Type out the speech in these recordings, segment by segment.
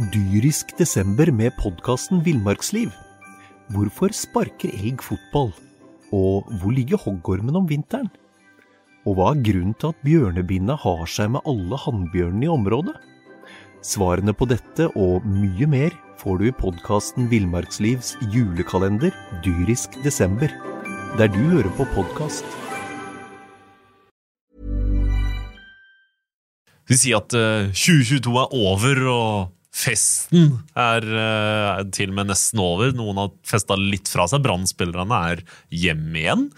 Dyrisk desember med podkasten Villmarksliv. Hvorfor sparker elg fotball? Og hvor ligger hoggormen om vinteren? Og hva er grunnen til at bjørnebinna har seg med alle hannbjørnene i området? Svarene på dette og mye mer får du i podkasten Villmarkslivs julekalender Dyrisk desember, der du hører på podkast. Vi sier at eh, 2022 er over, og festen er eh, til og med nesten over. Noen har festa litt fra seg. Brann-spillerne er hjemme igjen.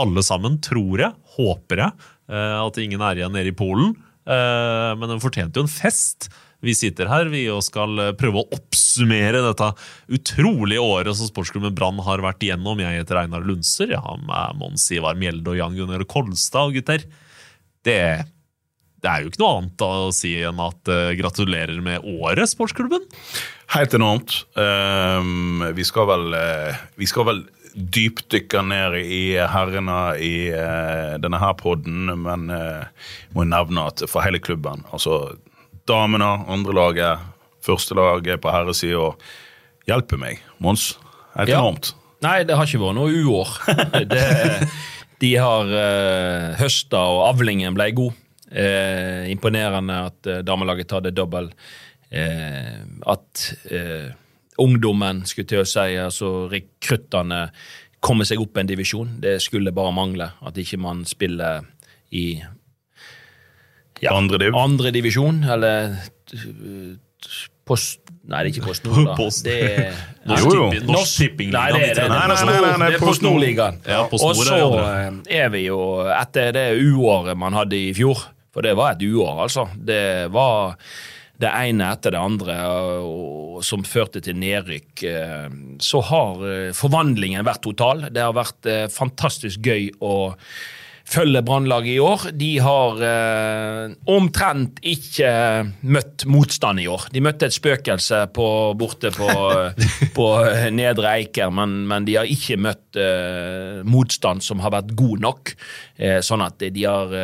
Alle sammen, tror jeg, håper jeg, eh, at ingen er igjen nede i Polen. Eh, men den fortjente jo en fest. Vi sitter her vi og skal prøve å oppsummere dette utrolige året som sportsklubben Brann har vært igjennom. Jeg heter Einar Lundser. Jeg har med Mons Ivar Mjelde og Jan Gunnar Kolstad. Og gutter, det det er jo ikke noe annet å si enn at uh, gratulerer med året, sportsklubben. Helt enormt. Um, vi skal vel, uh, vi skal vel dypdykke ned i herrene i uh, denne her podden, men uh, må nevne at for hele klubben, altså damene, andrelaget, førstelaget på herresida, hjelper meg. Mons, helt Ja. enormt. Nei, det har ikke vært noe uår. det, de har uh, høsta, og avlingen ble god. Eh, imponerende at uh, damelaget tar det dobbel. Eh, at eh, ungdommen, skulle til å si, altså rekruttene, kommer seg opp en divisjon. Det skulle bare mangle at ikke man spiller i ja, Andre div. andre divisjon, eller post... Nei, det er ikke Post Nord, da. Post- Det er Norsk. Tipping- Nei, det er er Post Nord-ligaen. Ja, Og så eh, er vi jo etter det uåret man hadde i fjor, for det var et uår, altså. Det var det ene etter det andre som førte til nedrykk. eh, Så har eh, forvandlingen vært total. Det har vært eh, fantastisk gøy å følge Brannlaget i år. De har eh, omtrent ikke møtt motstand i år. De møtte et spøkelse på, borte på, på Nedre Eiker, men, men de har ikke møtt eh, motstand som har vært god nok. Eh, sånn at de har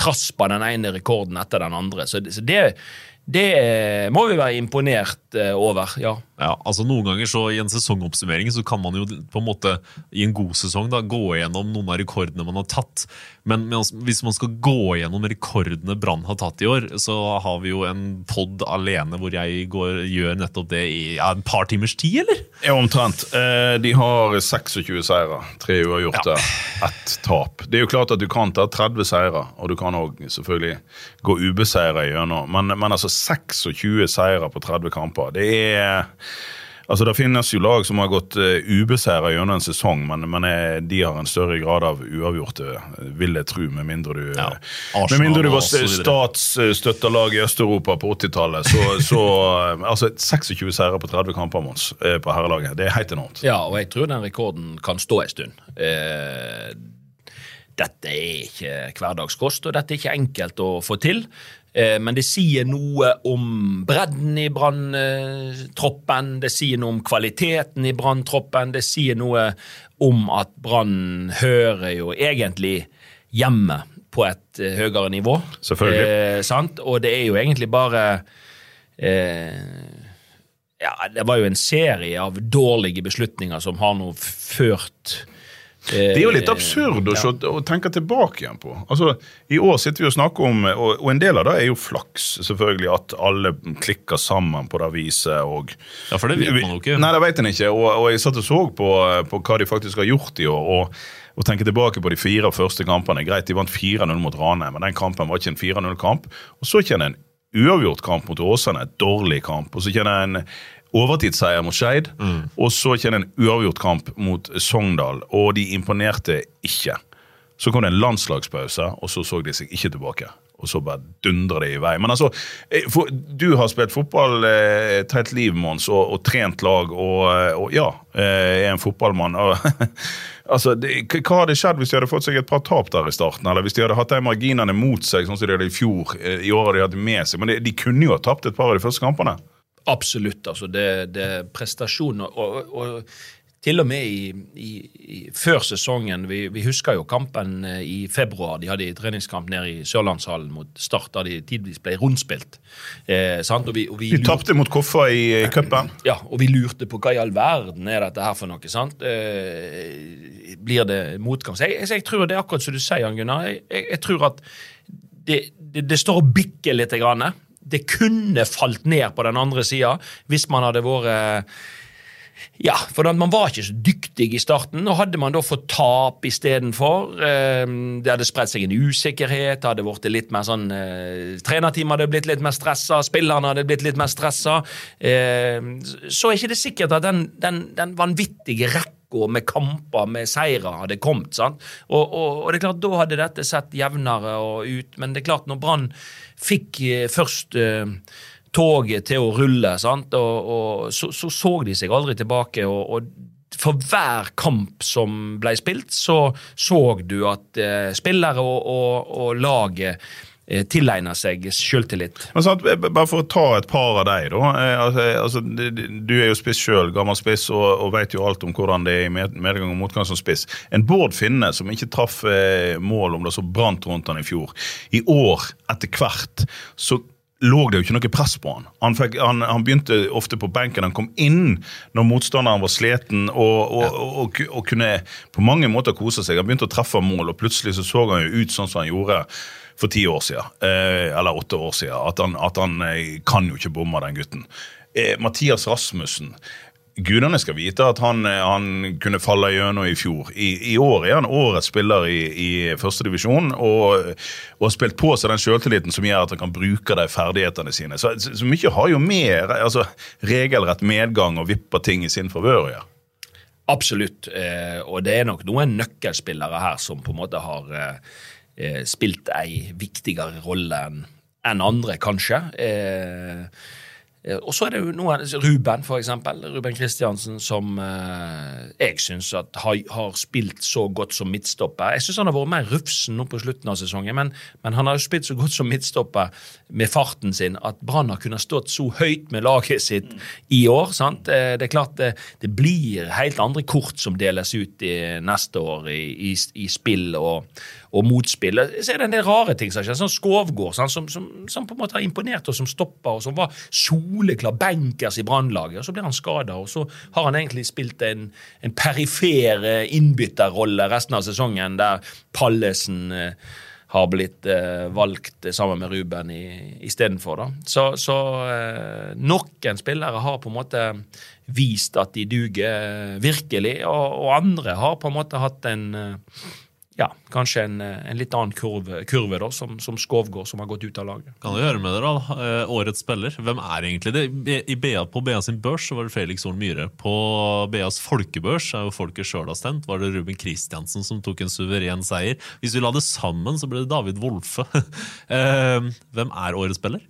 traspa den ene rekorden etter den andre. Så, det- så det, det må vi være imponert eh, over, ja. Ja, altså Noen ganger så i en sesongoppsummering så kan man jo på en måte i en god sesong da gå gjennom noen av rekordene man har tatt. Men men altså, hvis man skal gå gjennom rekordene Brann har tatt i år, så har vi jo en pod alene hvor jeg går, gjør nettopp det i ja, en par timers tid, eller? Ja, omtrent. Eh, De har 26 seire, tre uavgjorte, ett tap. Det er jo klart at du kan ta 30 seire, og du kan òg selvfølgelig gå ubeseira gjennom. Men, men altså 26 seire på 30 kamper, det er Altså Det finnes jo lag som har gått uh, ubeseira gjennom en sesong, men, men eh, de har en større grad av uavgjorte, eh, vil jeg tro, med mindre du, Ja. eh, med mindre du var og så videre. statsstøtta lag i Øst-Europa på 80-tallet. Så, så eh, altså 26 seire på 30 kamper, Mons, eh, på herrelaget. Det er helt enormt. Ja, og jeg tror den rekorden kan stå en stund. Eh, dette er ikke hverdagskost, og dette er ikke enkelt å få til. Eh, men det sier noe om bredden i Brann-troppen, det sier noe om kvaliteten i Brann-troppen, det sier noe om at Brann hører jo egentlig hjemme på et eh, høyere nivå. Selvfølgelig. Eh, sant? Og det er jo egentlig bare eh, ja, det var jo en serie av dårlige beslutninger som har nå ført Det er jo litt absurd å, se, å tenke tilbake igjen på. Altså, I år sitter vi og snakker om, og, en del av det er jo flaks, selvfølgelig, at alle klikker sammen på det viset. og... Ja, for det vet man jo ikke. Nei, det vet en ikke. Og, og jeg satt og så på, på hva de faktisk har gjort i år. og og tenker tilbake på de fire første kampene. Greit, de vant 4-0 mot Ranheim, men den kampen var ikke en 4-0-kamp. Og så kjenner en uavgjort kamp mot Åsane, et dårlig kamp. Og så kjenner en overtidsseier mot Skeid, og så kjenner en uavgjort kamp mot Sogndal, og de imponerte ikke. Så kom det en landslagspause, og så så de seg ikke tilbake. og så bare dundrer det i vei. Men altså, eh, for, du har spilt fotball eh, et helt liv, Mons, og, og trent lag, og, eh, og ja, eh, er en fotballmann. Og, altså, det, Hva hadde skjedd hvis de hadde fått seg et par tap der i starten? Eller hvis de hadde hatt de marginene mot seg, sånn som de hadde i fjor, eh, i året de hadde med seg? Men de, de kunne jo ha tapt et par av de første kampene. Absolutt. altså Det, det er prestasjon. Og, og, til og med i, i, i, før sesongen vi, vi husker jo kampen eh, i februar. De hadde i treningskamp nede i Sørlandshallen mot Start, da de tidvis ble rundspilt. Eh? Og vi, og vi De tapte mot Koffa i eh, cupen. Ja, og vi lurte på hva i all verden er dette her for noe. sant? Eh, blir det motgang? Så jeg, jeg tror det er akkurat som du sier, Gunnar. Jeg, jeg, jeg tror at det, det, det står og bikker litt. Grann. Det kunne falt ned på den andre sida hvis man hadde vært ja, for man var ikke så dyktig i starten, og hadde man da fått tap istedenfor eh, Det hadde spredt seg en usikkerhet, det hadde blitt litt mer sånn eh, Trenerteamet hadde blitt litt mer stressa, spillerne hadde blitt litt mer stressa. Eh, så er ikke det sikkert at den, den, den vanvittige rekka med kamper med seire hadde kommet. sant? Og, og, og det er klart, da hadde dette sett jevnere og ut, men det er klart, når Brann fikk eh, først uh, toget til å rulle, sant? Og, og så, så så de seg aldri tilbake. og, og for hver kamp som ble spilt, så så du at eh, spillere og, og, og laget eh, tilegna seg selvtillit. Men sant, Bare for å ta et par av deg, da. Eh, altså, altså, d- d- du er jo spiss sjøl, gammel spiss, og, og vet jo alt om hvordan det er i med- medgang og motgang som spiss. En Bård Finne som ikke traff eh, mål om det så brant rundt han i fjor. I år, etter hvert, så lå det jo ikke noe press på han. Han, fikk, han. han begynte ofte på benken. Han kom inn når motstanderen var sliten og, og, og, og kunne på mange måter kose seg. Han begynte å treffe mål, og plutselig så, så han jo ut sånn som han gjorde for ti år siden, eh, eller åtte år siden. At han, at han eh, kan jo ikke bomme, den gutten. Eh, Mathias Rasmussen. Gudene skal vite at han, han kunne falle gjennom i fjor. I, I år er han årets spiller i, i førstedivisjon og, og har spilt på seg den selvtilliten som gjør at han kan bruke de ferdighetene sine. Så, så, mye har jo mer altså, regelrett medgang og vipper ting i sin favør å gjøre. Absolutt. Og det er nok noen nøkkelspillere her som på en måte har eh, spilt ei viktigere rolle enn enn andre, kanskje. Eh, eh, og så er det jo noen Ruben, for eksempel. Ruben Kristiansen, som eh, jeg syns har, har spilt så godt som midtstopper. Jeg syns han har vært mer rufsen nå på slutten av sesongen, men, men han har jo spilt så godt som midtstopper med farten sin at Brann har kunnet stått så høyt med laget sitt i år. sant? Eh, Det er klart det, det blir helt andre kort som deles ut i, neste år i, i, i spill og, og motspill. Så er det en del rare ting som skjer, sånn Skovgård sånn, som, som, som på en måte har imponert oss som stopper, og som var soleklar bankers i Brannlaget. Så blir han skada, og så har han egentlig spilt en, en perifer innbytterrolle resten av sesongen, der Pallesen eh, har blitt eh, valgt sammen med Ruben istedenfor. Så, så eh, noen spillere har på en måte vist at de duger eh, virkelig, og, og andre har på en måte hatt en eh, ja, kanskje en, en litt annen kurve, kurve da, som, som Skovgård, som har gått ut av laget. Kan du høre med dere da, eh, Årets spiller, hvem er egentlig det? I BA, på BA sin børs så var det Felix Horn Myhre. På BAs folkebørs er jo folket sjøl har stemt, var det Ruben Kristiansen som tok en suveren seier. Hvis vi la det sammen, så ble det David Wolfe. Eh, hvem er årets spiller?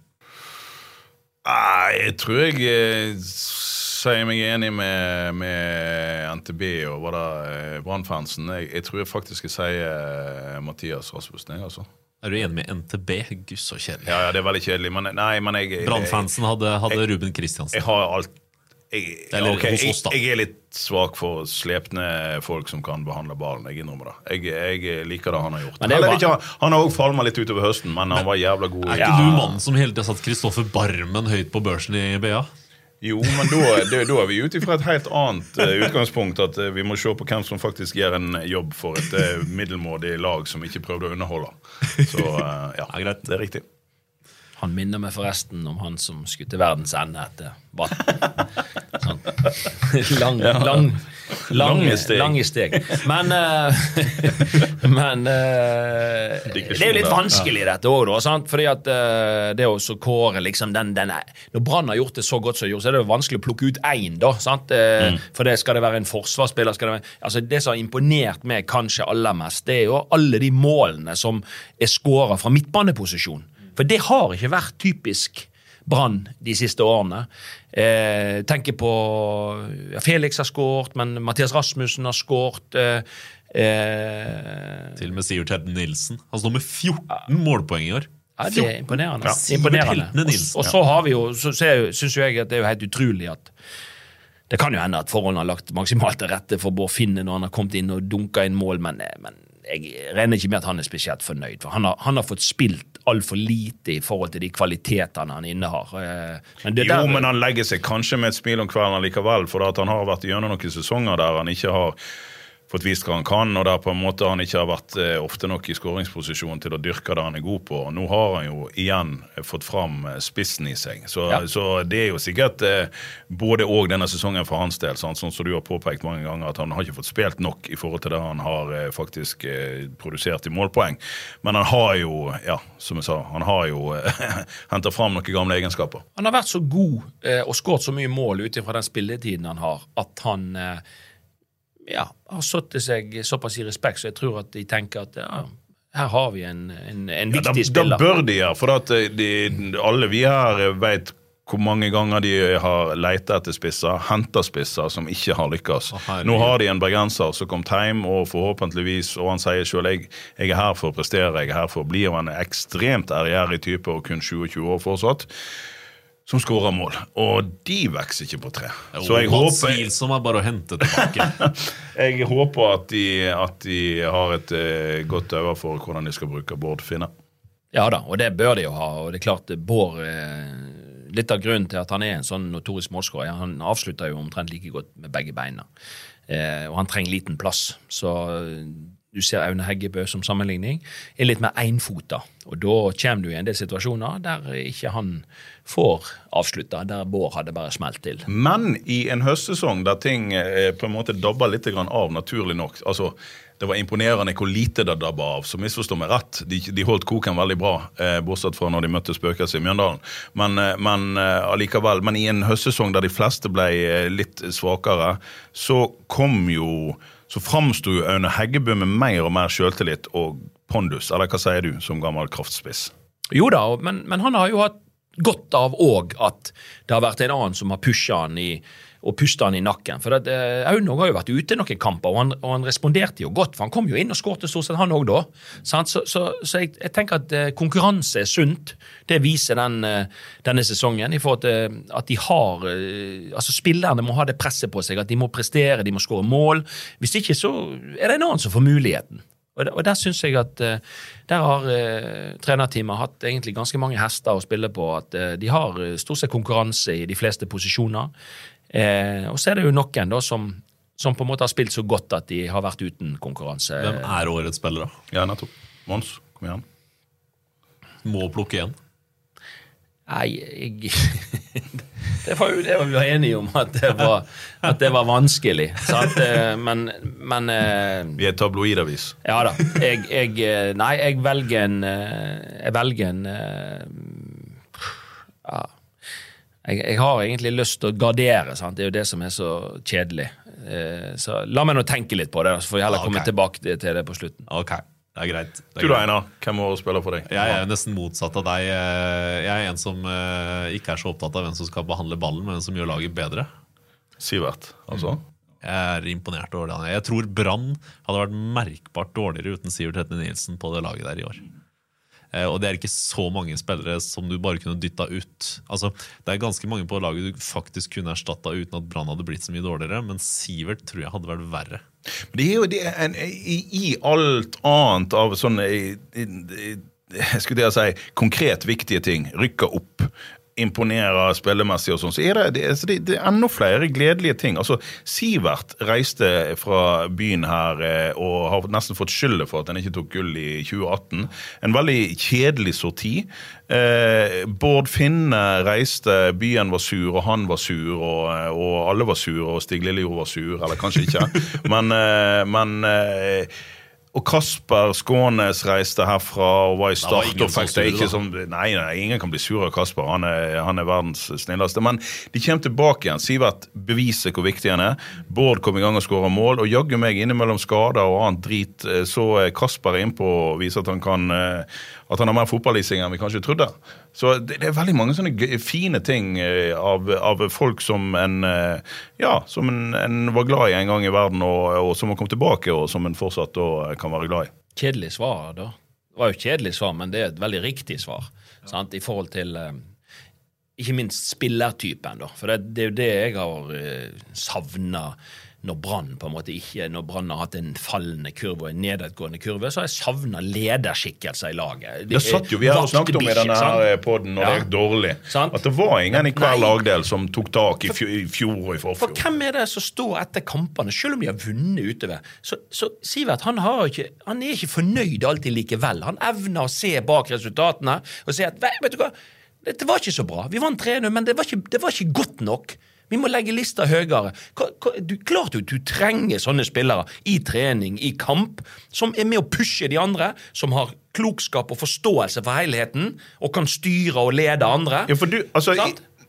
Nei, jeg tror jeg eh, sier meg enig med, med NTB og hva da, eh, Brannfansen. Jeg, jeg tror jeg faktisk jeg sier eh, Mathias Rasmussen. Jeg, altså. Er du enig med NTB? Gud, så kjedelig. Ja, ja, det er veldig kjedelig, men nei, men jeg jeg- Brannfansen hadde, hadde Ruben Kristiansen. Jeg har alt jeg, Eller okay, hos jeg, oss, da. jeg er litt svak for slepne folk som kan behandle ballen. Jeg innrømmer det. Jeg, jeg liker det han har gjort. Men det er Eller, bare- ikke, han har òg falma litt utover høsten, men han var jævla god. Er ikke du mannen som hele tida satt Kristoffer Barmen høyt på børsen i BA? Jo, men da, da er vi ute fra et helt annet eh, utgangspunkt. At eh, vi må se på hvem som faktisk gjør en jobb for et eh, middelmådig lag som ikke prøvde å underholde. Så ja, det er riktig. Han minner meg forresten om han som til verdens ende etter vann. Sånn. lang, lang, Lange, Lange steg. Men, uh, men uh, det er jo litt vanskelig, dette òg, da. Sant? Fordi at uh, det å kåre liksom den, den Når Brann har gjort det så godt som de har gjort, så er det jo vanskelig å plukke ut én, da. Sant? Mm. For det skal det være en forsvarsspiller skal det, være, altså det som har imponert meg kanskje aller mest, det er jo alle de målene som er skåra fra midtbaneposisjon. For det har ikke vært typisk Brann de siste årene. Eh, tenker på ja, Felix har skåret, men Mathias Rasmussen har skåret. Eh, eh, Til og med Sivert Hedden Nilsen. Han står med 14 målpoeng i år. ja, det er imponerende. Ja. Imponerende. Og, og så har vi jo, så syns jo jeg at det er jo helt utrolig at det kan jo hende at forholdene har lagt maksimalt til rette for Bård Finne når han har kommet inn og dunka inn mål, men, men jeg regner ikke med at han er spesielt fornøyd. For han har, han har fått spilt altfor lite i forhold til de kvalitetene han innehar. Eh, Men det Jo, der- men han legger seg kanskje med et smil om kvelden likevel, for at han har vært gjennom noen sesonger der han ikke har fått vist hva han kan, og der på en måte han ikke har vært eh, ofte nok i skåringsposisjon til å dyrke det han er god på. Nå har han jo igjen eh, fått fram eh, spissen i seg. Så, Ja. så det er jo sikkert både og denne sesongen for hans del, sånn som du har påpekt mange ganger, at han har ikke fått spilt nok i forhold til det han har faktisk produsert i målpoeng. Men han har jo, ja, som jeg sa, han har jo henta fram noen gamle egenskaper. Han har vært så god og skåret så mye mål ut ifra den spilletiden han har, at han ja, har satt seg såpass i respekt, så jeg tror at de tenker at ja, her har vi en, en, en Ja, viktig da, spiller. Da bør de gjøre, for at eh, de, alle vi her vet hvor mange ganger de har leita etter spisser, henta spisser som ikke har lykkes. Nå har de en bergenser som kom hjem, og forhåpentligvis, og han sier sjøl jeg, jeg er her for å prestere, jeg er her for å bli, og han er ekstremt ærgjerrig type og kun 27 år fortsatt, som skårer mål. Og de vokser ikke på tre. Så jeg håper, Tvilsom er bare å hente tilbake. jeg håper at de, at de har et eh, godt øye for hvordan de skal bruke Bård Finne. Ja da, og det bør de jo ha. Og det er klart, Bård eh, Litt av grunnen til at han er en sånn notorisk målskårer, han avslutter jo omtrent like godt med begge beina. Eh, og han trenger liten plass. Så eh, du ser Aune Heggebø som sammenligning, er litt mer énfota. Og da kommer du i en del situasjoner der ikke han får avslutta, der Bård hadde bare smelt til. Men i en høstsesong der ting eh, på en måte dabba litt av, naturlig nok altså Det var imponerende hvor lite det dabba av, så misforstå meg rett. De, de holdt koken veldig bra, eh, bortsett fra når de møtte spøkelset i Mjøndalen. Men, eh, men eh, allikevel, men i en høstsesong der de fleste ble litt svakere, så kom jo så framsto jo Aune Heggebø med mer og mer sjøltillit og pondus, eller hva sier du, som gammel kraftspiss? Jo da, men, men han har jo hatt godt av òg at det har vært en annen som har pusha han i og pusta han i nakken. For eh, Aune har jo vært ute noen kamper, og han, og han responderte jo godt. For han kom jo inn og skårte stort sett, han òg da. Så, så, så jeg, jeg tenker at eh, konkurranse er sunt. Det viser den, eh, denne sesongen. i forhold til at de har altså Spillerne må ha det presset på seg, at de må prestere, de må skåre mål. Hvis ikke så er det en annen som får muligheten. Og og der syns jeg at eh, der har uh, trenerteamet hatt egentlig ganske mange hester å spille på. At eh, de har eh, stort sett konkurranse i de fleste posisjoner. Eh, og så er det jo noen da som, som på en måte har spilt så godt at de har vært uten konkurranse. Hvem er årets spiller, da? Ja, nettopp. Mons, kom igjen. Må plukke igjen. Nei, jeg Det var jo det vi var enige om, at det var, at det var vanskelig. Sant? Eh, Men, men eh, Vi er tabloidavis. Ja da. Jeg, jeg eh, Nei, jeg velger en Jeg velger en Ja. Jeg, jeg har egentlig lyst til å gardere, sant? det er jo det som er så kjedelig. Eh, Så la meg nå tenke litt på det, så får vi heller komme okay. tilbake til det på slutten. Ok, det er greit. Det er Du da. Einar. Hvem må spille for deg? Jeg er nesten motsatt av deg. Jeg er en som eh, ikke er så opptatt av hvem som skal behandle ballen, men hvem som gjør laget bedre. Sivert, altså. Jeg er imponert over det. Jeg tror Brann hadde vært merkbart dårligere uten Sivert Hetne Nilsen på det laget der i år. Eh, Og det er ikke så mange spillere som du bare kunne dytta ut. Altså, Det er ganske mange på laget du faktisk kunne erstatta uten at Brann hadde blitt så mye dårligere, men Sivert tror jeg hadde vært verre. Det er jo det en, i, i alt annet av jeg skulle det si, konkret viktige ting. rykker opp. Imponerer spillemessig og sånn, så er det, det, altså, det, det er enda flere gledelige ting. Altså, Sivert reiste fra byen her eh, og har nesten fått skylda for at han ikke tok gull i 2018. En veldig kjedelig sorti. Eh, Bård Finne reiste, byen var sur, og han var sur, og, og alle var sure, og Stig Lillejord var sur, eller kanskje ikke. men, eh, men eh, og Kasper Skånes reiste herfra og var i start. og fikk det ikke som, nei, nei, ingen kan bli sur av Kasper. Han er, han er verdens snilleste. Men de kommer tilbake igjen. Sivert beviser hvor viktig han er. Bård kom i gang og skåra mål. Og jaggu meg innimellom skader og annet drit, eh, så er Kasper innpå og viser at han kan eh, at han har mer fotballising enn vi kanskje trodde. Så det, det er veldig mange sånne fine ting eh, av, av folk som en eh, ja, som en, en var glad i en gang i verden, og, og som har kommet tilbake, og som en fortsatt da kan være glad i. Kjedelig svar, da. Det var jo kjedelig svar, men det er et veldig riktig svar. Sant? I forhold til eh, ikke minst spillertypen, da. For det, det er jo det jeg har savna når Brann på en måte ikke Når Brann har hatt en fallende kurve og en nedadgående kurve, så har jeg savna lederskikkelser i laget. Det satt jo vi har snakket om i denne her poden når Ja. det gikk dårlig. Sant? At det var ingen i hver Nei. lagdel som tok tak i fjor, i fjor og i forfjor. For hvem er det som står etter kampene, selv om de har vunnet utover? Så, så Sivert han, har ikke, han er ikke fornøyd alltid likevel. Han evner å se bak resultatene og si at vet du hva, dette var ikke så bra. Vi vant 3-0, men det var, ikke, det var ikke godt nok. Vi må legge lista høyere. Du, klart jo du trenger sånne spillere i trening, i kamp, som er med å pushe de andre, som har klokskap og forståelse for helheten, og kan styre og lede andre. Ja, for du, altså,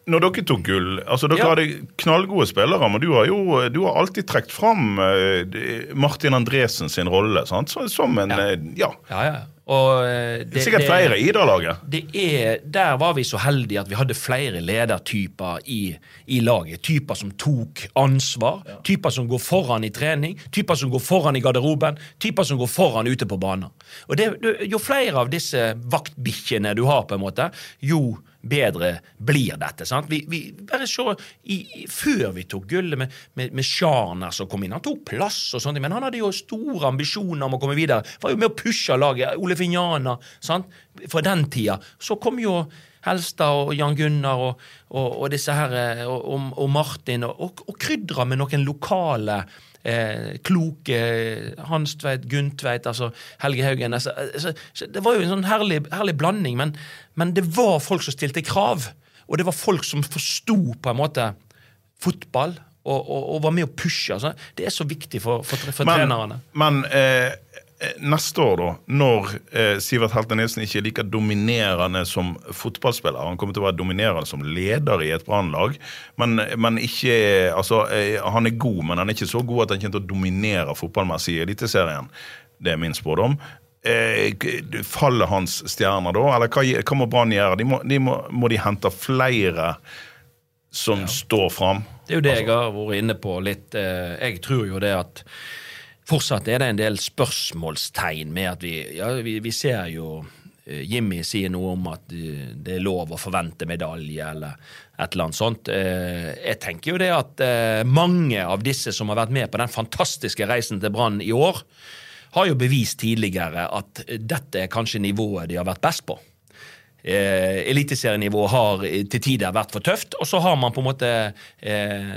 når dere tok gull altså Dere Ja. hadde knallgode spillere, men du har jo du har alltid trukket fram eh, Martin Andresen sin rolle sant? Så, som en Ja. eh, Ja. Ja, ja. Og, det, Det er sikkert flere i det laget. det er, der var vi så heldige at vi hadde flere ledertyper i, i laget. Typer som tok ansvar, typer som går foran i trening, typer som går foran i garderoben, typer som går foran ute på banen. Og det, det, Jo flere av disse vaktbikkjene du har, på en måte, jo bedre blir dette. sant? Vi, vi bare i, Før vi tok gullet med, med, med Sjarner som kom inn, han tok plass, og sånt, men han hadde jo store ambisjoner om å komme videre. Var jo med å pushe laget. Ole Finjana sant? fra den tida. Så kom jo Helstad og Jan Gunnar og, og, og disse her, eh, og, og, Martin, og, og krydra med noen lokale Eh, kloke Hans Tveit, altså Helge Haugen altså, altså, så Det var jo en sånn herlig, herlig blanding, men, men det var folk som stilte krav. Og det var folk som forsto på en måte fotball og, og, og var med å pushe. Altså. Det er så viktig for, for, for Men, trenerne. men eh, neste år, da, når eh, Sivert Helte Nilsen ikke er like dominerende som fotballspiller Han kommer til å være dominerende som leder i et Brannlag, men, men ikke Altså, eh, han er god, men han er ikke så god at han kommer til å dominere fotballmessig i Eliteserien. Det er min spådom. Eh, faller hans stjerner da, eller hva, hva må Brann gjøre? De må, de må, må de hente flere som står fram? Det er jo det jeg har vært inne på litt. eh, Jeg tror jo det at fortsatt er det en del spørsmålstegn med at vi Ja, vi, vi ser jo eh, Jimmy sier noe om at eh, det er lov å forvente medalje, eller et eller annet sånt. Eh, Jeg tenker jo det at mange av disse som har vært med på den fantastiske reisen til Brann i år, har jo bevist tidligere at dette er kanskje nivået de har vært best på. Eh, eliteserienivå har eh, til tider vært for tøft, og så har man på en måte eh,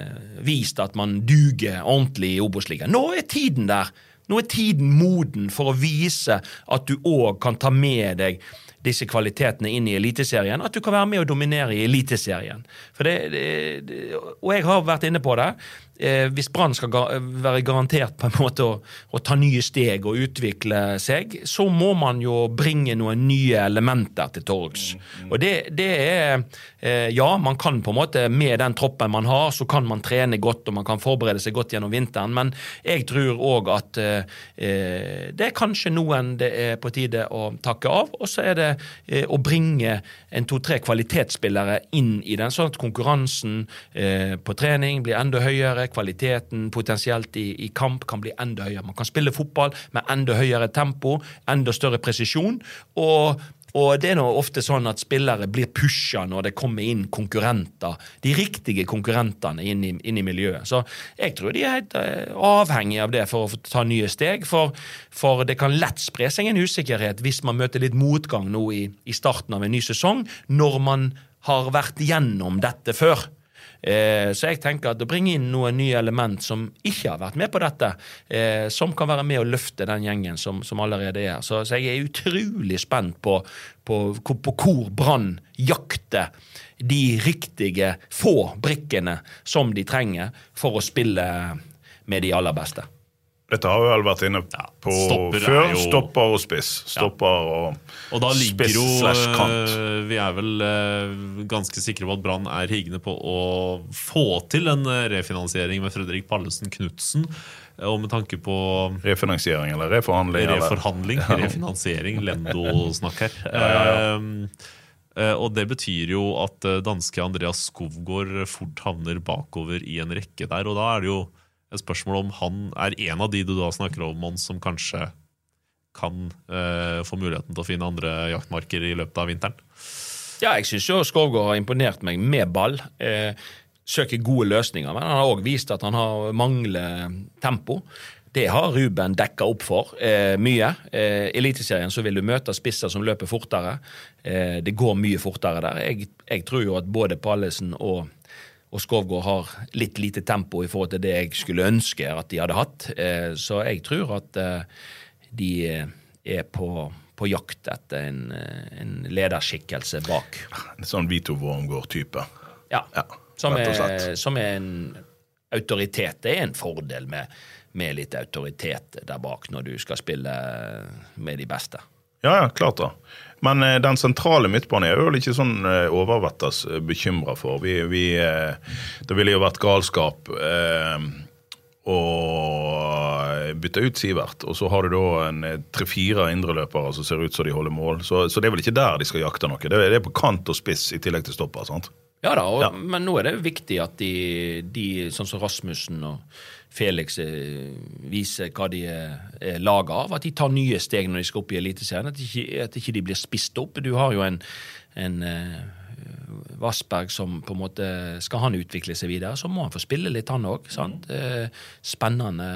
vist at man duger ordentlig i Obos-ligaen. Nå er tiden der. Nå er tiden moden for å vise at du òg kan ta med deg disse kvalitetene inn i Eliteserien. At du kan være med og dominere i Eliteserien. Det, det, det, og jeg har vært inne på det. Eh, hvis Brann skal ga, være garantert på en måte å, å ta nye steg og utvikle seg, så må man jo bringe noen nye elementer til torgs. Og det, det er eh, Ja, man kan på en måte med den troppen man har, så kan man trene godt og man kan forberede seg godt gjennom vinteren, men jeg tror òg at eh, eh, det er kanskje noen det er på tide å takke av, og så er det eh, å bringe en to-tre kvalitetsspillere inn i den, sånn at konkurransen eh, på trening blir enda høyere, kvaliteten potensielt i, i kamp kan bli enda høyere. Man kan spille fotball med enda høyere tempo, enda større presisjon. og og det er nå ofte sånn at spillere blir pusha når det kommer inn konkurrenter. De riktige konkurrentene inn i, inn i miljøet. Så jeg tror de er helt eh, avhengige av det for å ta nye steg. For, for det kan lett spre seg en usikkerhet hvis man møter litt motgang nå i, i starten av en ny sesong, når man har vært gjennom dette før. Eh, så jeg tenker at å bringe inn noen nye element som ikke har vært med på dette, eh, som kan være med å løfte den gjengen som, som allerede er. Så, så jeg er utrolig spent på, på, på, på hvor Brann jakter de riktige få brikkene som de trenger for å spille med de aller beste. Dette har vi vel vært inne på stopper er før. jo- Stopper og spiss. Stopper og, Og da ligger spiss jo slash kant. eh, Vi er vel eh, ganske sikre på at Brann er higgende på å få til en eh, refinansiering med Fredrik Pallesen Knutsen. Og med tanke på Refinansiering eller reforhandling? eller? reforhandling, refinansiering, Lendo-snakk her. Eh, eh, og det betyr jo at danske Andreas Skovgård fort havner bakover i en rekke der. Og da er det jo et spørsmål om han er en av de du da snakker om, Mons, som kanskje kan eh, få muligheten til å finne andre jaktmarker i løpet av vinteren. Ja, jeg syns Skovgård har imponert meg med ball. Eh, søker gode løsninger, men han har òg vist at han har mangler tempo. Det har Ruben dekka opp for eh, mye. Eh, I Eliteserien så vil du møte spisser som løper fortere. Eh, det går mye fortere der. Jeg, jeg tror jo at både Pallesen og, og Skovgård har litt lite tempo i forhold til det jeg skulle ønske at de hadde hatt. Eh, så jeg tror at eh, de er på, på jakt etter en, eh, en lederskikkelse bak. En sånn Vito Wormgård-type. Ja. Ja, som, er, som er en autoritet. Det er en fordel med, med litt autoritet der bak når du skal spille med de beste. Ja, ja, klart da. Men eh, den sentrale midtbanen er vel ikke sånn eh, overvettes eh, bekymra for. Vi, vi, det ville jo vært galskap å bytte ut Sivert. Og så har du da tre-fire indreløpere som ser ut som de holder mål. Så, så det er vel ikke der de skal jakte noe. Det er, det er på kant og spiss i tillegg til stopper. sant? Ja da, og, Ja. men nå er det viktig at de, de sånn som Rasmussen og Felix eh, viser hva de er, er laga av. At de tar nye steg når de skal opp i Eliteserien. At, ikke, at ikke de blir spist opp. Du har jo en, en eh, Vassberg som på en måte Skal han utvikle seg videre, så må han få spille litt, han òg. Spennende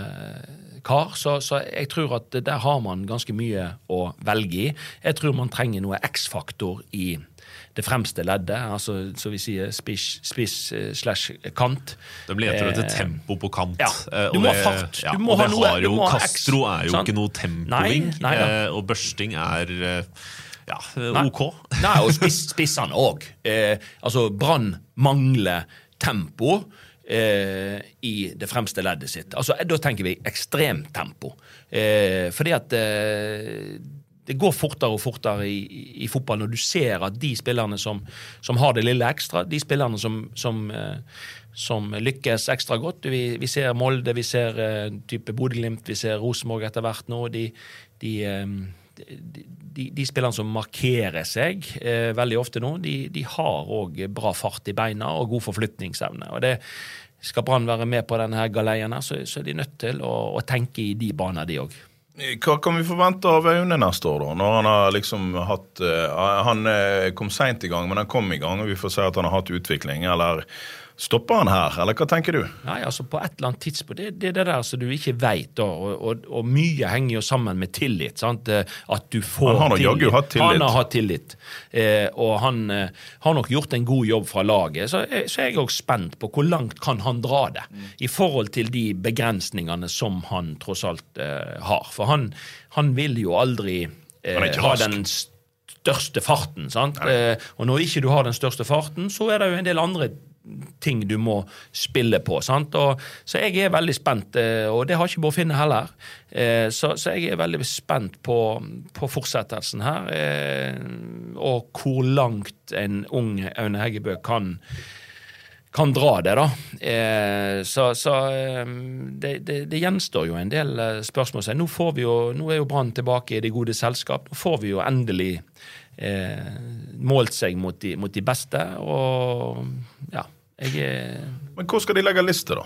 kar. Så, så jeg tror at der har man ganske mye å velge i. Jeg tror man trenger noe X-faktor i det fremste leddet, altså så vi sier spiss, spiss eh, slash kant. De leter etter Eh, tempo på kant. ja, eh, du må ha fart. Du må ha noe- jo, må Castro er jo sant? ikke noe tempoing, nei og børsting er ja, ok. Nei, og spiss, spissene òg. Eh, altså, Brann mangler tempo. Eh, I det fremste leddet sitt. Altså, Da tenker vi ekstremtempo. Eh, fordi at eh, det går fortere og fortere i, i, i fotball når du ser at de spillerne som, som har det lille ekstra, de spillerne som, som, eh, som lykkes ekstra godt Vi, vi ser Molde, vi ser eh, type Bodø-Glimt, vi ser Rosenborg etter hvert nå. De, de, eh, de, de, de spillerne som markerer seg eh, veldig ofte nå, de, de har òg bra fart i beina og god forflytningsevne. og det skal Brann være med på denne galeien, her, så, så er de nødt til å, å tenke i de baner, de òg. Hva kan vi forvente av Aune neste år, da? Når han har liksom hatt eh, Han eh, kom seint i gang, men han kom i gang, og vi får se at han har hatt utvikling. Eller stopper han her, eller hva tenker du? Nei, altså På et eller annet tidspunkt Det, det er det der som du ikke veit, da. Og, og, og mye henger jo sammen med tillit. sant? Eh, At du får Han har nok jaggu hatt tillit. Han har hatt tillit. Eh, og han eh, har nok gjort en god jobb fra laget. Så, eh, så er jeg òg spent på hvor langt kan han dra det, i forhold til de begrensningene som han tross alt eh, har. For han, han vil jo aldri ha den største farten. sant? Og når ikke du har den største farten, så er det jo en del andre ting du må spille på. sant? Og, så jeg er veldig spent, eh, og det har ikke Bård Finne heller. Eh, så, så jeg er veldig spent på, på fortsettelsen her, eh, og hvor langt en ung Aune Heggebø kan kan dra det, da. Så så det, det, det gjenstår jo en del spørsmål. Nå, får vi jo, nå er jo Brann tilbake i det gode selskap. Nå får vi jo endelig målt seg mot de, mot de beste, og ja. Jeg er Men hvor skal de legge liste, da?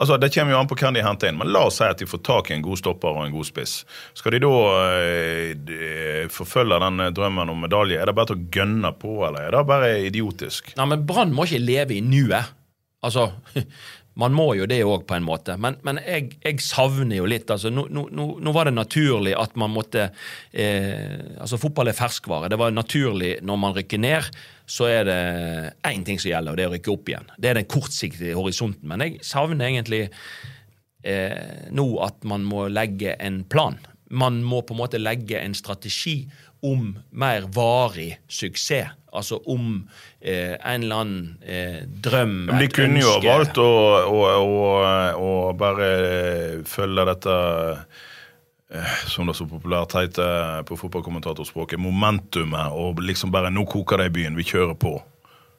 Altså, Det kommer jo an på hvem de henter inn, men la oss si at de får tak i en god stopper og en god spiss. Skal de da eh, de- forfølge den eh, drømmen om medalje? Er det bare til å gønne på, eller er det bare idiotisk? Nei, men Brann må ikke leve i nuet. Altså, Man må jo det òg, på en måte. Men, men jeg, jeg, savner jo litt. altså Nå, nå, nå var det naturlig at man måtte eh, Altså, fotball er ferskvare. Det var naturlig når man rykker ned, så er det én ting som gjelder, og det er å rykke opp igjen. Det er den kortsiktige horisonten. Men jeg savner egentlig eh, nå at man må legge en plan. Man må på en måte legge en strategi om mer varig suksess. Altså om eh, en eller annen eh, drøm Men De kunne jo ha valgt å, å, å, å, bare følge dette eh, som det er så populært heter på fotballkommentatorspråket, momentumet, og liksom bare 'nå koker det i byen, vi kjører på'.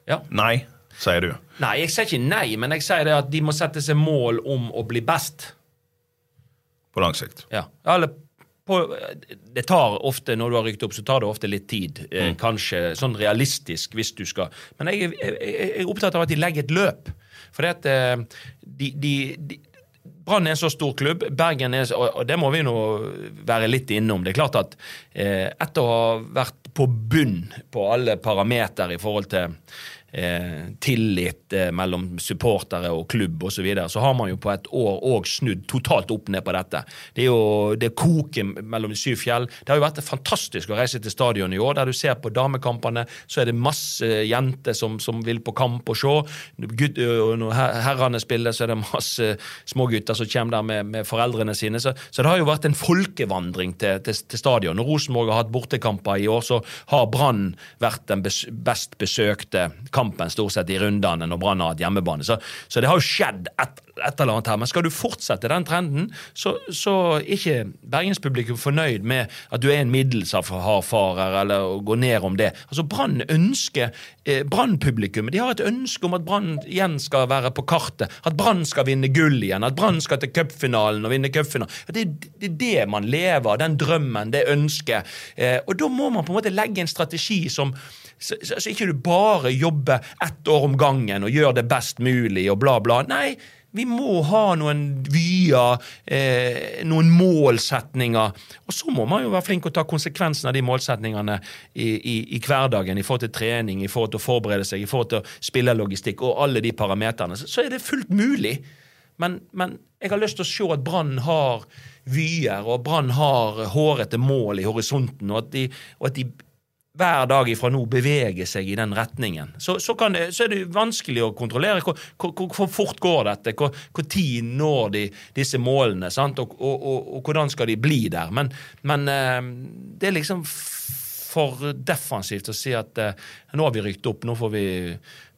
Ja. Nei, sier du. Nei, jeg sier ikke nei, men jeg sier det at de må sette seg mål om å bli best. På lang sikt. Ja, eller på, det tar ofte, Når du har rykt opp, så tar det ofte litt tid. Eh, Mm. Kanskje sånn realistisk, hvis du skal Men jeg, jeg, jeg er opptatt av at de legger et løp. For det at eh, de, de, de Brann er en så stor klubb, Bergen er, og det må vi nå være litt innom. Det er klart at eh, etter å ha vært på bunn på alle parametere i forhold til eh, tillit eh, mellom supportere og klubb osv., så, videre, så har man jo på et år òg snudd totalt opp ned på dette. Det er jo det koker mellom de syv fjell. Det har jo vært fantastisk å reise til stadion i år, der du ser på damekampene, så er det masse jenter som, som vil på kamp og se. Når herrene spiller, så er det masse smågutter som kommer der med, med foreldrene sine. Så, så det har jo vært en folkevandring til, til, til stadion. Når Rosenborg har hatt bortekamper i år, så har Brann vært den bes, best besøkte kampen stort sett i rundene når Brann har hatt hjemmebane. Så, så det har jo skjedd et, et eller annet her. Men skal du fortsette den trenden, så, er ikke bergenspublikum fornøyd med at du er en middels hardfarer, eller å gå ned om det. Altså Brann ønsker eh, Brann-publikummet har et ønske om at Brann igjen skal være på kartet. At Brann skal vinne gull igjen. At Brann skal til cupfinalen og vinne cupfinalen. Det, det er det man lever av. Den drømmen, det ønsket. Eh, og da må man på en måte legge en strategi som så, så, så ikke du bare jobber ett år om gangen og gjør det best mulig og bla, bla. Nei, vi må ha noen vyer, eh, noen målsetninger. Og så må man jo være flink å ta konsekvensen av de målsetningene i, i, i hverdagen i forhold til trening, i forhold til å forberede seg, i forhold til spillerlogistikk og alle de parameterne. Så, så er det fullt mulig. Men, men jeg har lyst til å se at Brann har vyer, og Brann har hårete mål i horisonten, og at de, og at de hver dag ifra nå beveger seg i den retningen. Så, så, det, så er det vanskelig å kontrollere hvor, hvor, hvor, fort går dette, hvor, hvor tid når de disse målene? Og, og, og, og hvordan skal de bli der. Men, men eh, det er liksom for defensivt å si at eh, nå har vi rykt opp, nå får vi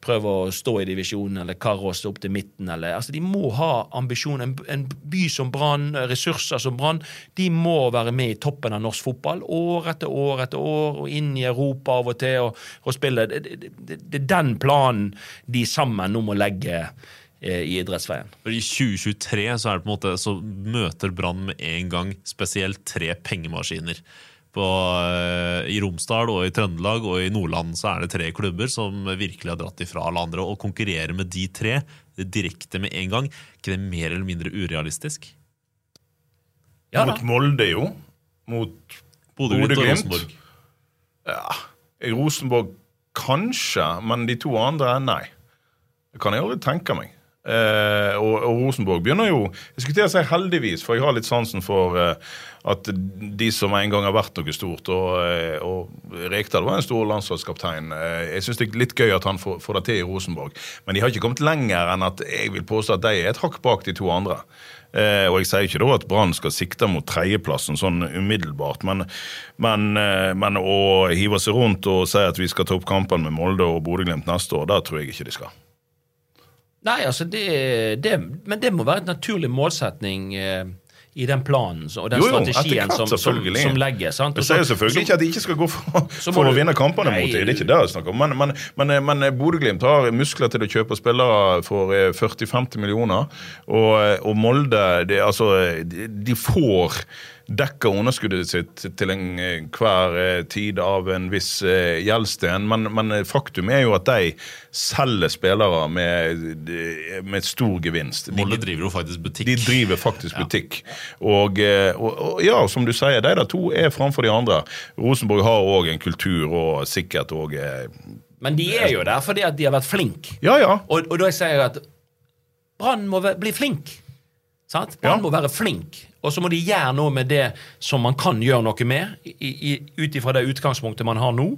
prøve å stå i divisjonen eller karre oss opp til midten. Eller, altså De må ha ambisjon. En, en by som Brann, ressurser som Brann, de må være med i toppen av norsk fotball år etter år etter år, og inn i Europa av og til og, og spille. Det, det, det, det er den planen de sammen nå må legge eh, i idrettsveien. I 2023 så, er det på en måte, så møter Brann med en gang spesielt tre pengemaskiner. På, eh, I Romsdal og i Trøndelag og i Nordland så er det tre klubber som virkelig har dratt ifra alle andre. Å konkurrere med de tre direkte med en gang, ikke det mer eller mindre urealistisk? Ja da. Mot Molde, jo. Mot Bodø-Glimt og Bodø-Glimt. Rosenborg. Ja, Rosenborg kanskje, men de to andre nei. Det kan jeg aldri tenke meg. Eh, og, og Rosenborg begynner jo Jeg skulle til å si heldigvis, for jeg har litt sansen for eh, at de som en gang har vært noe stort, og, eh, og Rekdal var en stor landslagskaptein. Jeg syns det er litt gøy at han får, får det til i Rosenborg, men de har ikke kommet lenger enn at jeg vil påstå at de er et hakk bak de to andre. Og jeg sier ikke da at Brann skal sikte mot tredjeplassen sånn umiddelbart, men, men, men å hive seg rundt og si at vi skal ta opp kampene med Molde og Bodø-Glimt neste år, det tror jeg ikke de skal. Nei, altså det, det, Men det må være en naturlig målsetning eh, i den planen og den Jo, jo, strategien klart, som, som, som legges. sant? Jeg sier selvfølgelig så- ikke at de ikke skal gå for, for du, å vinne kampene Nei. mot dem, det er ikke det jeg snakker om. Men, men, men, men Bodø-Glimt har muskler til å kjøpe spillere for eh, 40-50 millioner, og, eh, og Molde det, altså, de, de får dekka underskuddet sitt til enhver eh, tid av en viss eh, gjeldsten, men, men faktum er jo at de selger spillere med, med stor gevinst. De- Molde driver jo faktisk butikk. de driver faktisk butikk. Og, eh, og, og ja, som du sier, de der to er framfor de andre. Rosenborg har òg en kultur og sikkert òg Men de er jo der fordi at de har vært flinke. Ja, ja. Og, og da sier jeg at Brann må bli flink. Sant? Brann må være flink. Og så må de gjøre noe med det som man kan gjøre noe med, ut ifra det utgangspunktet man har nå.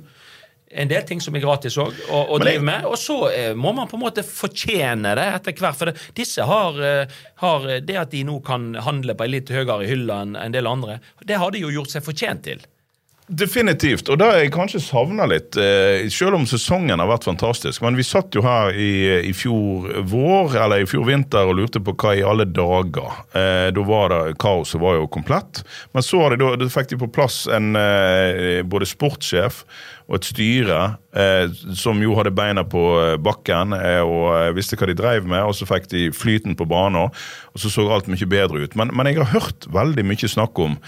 En del ting som er gratis òg, å, å drive med. Og så eh, må man på en måte fortjene det etter hvert. For det, disse har, eh, har eh, det at de nå kan handle på ei litt høyere hylle enn en del andre, det har de jo gjort seg fortjent til. Definitivt. Og det jeg kanskje savna litt, eh, selv om sesongen har vært fantastisk Men vi satt jo her i, i fjor vår, eller i fjor vinter, og lurte på hva i alle dager. Eh, da var det Kaoset var jo komplett. Men så har de da, fikk de på plass en eh, både sportssjef og et styre eh, som jo hadde beina på eh, bakken eh, og visste hva de drev med. Og så fikk de flyten på banen, og så så alt mye bedre ut. Men, men jeg har hørt veldig mye snakk om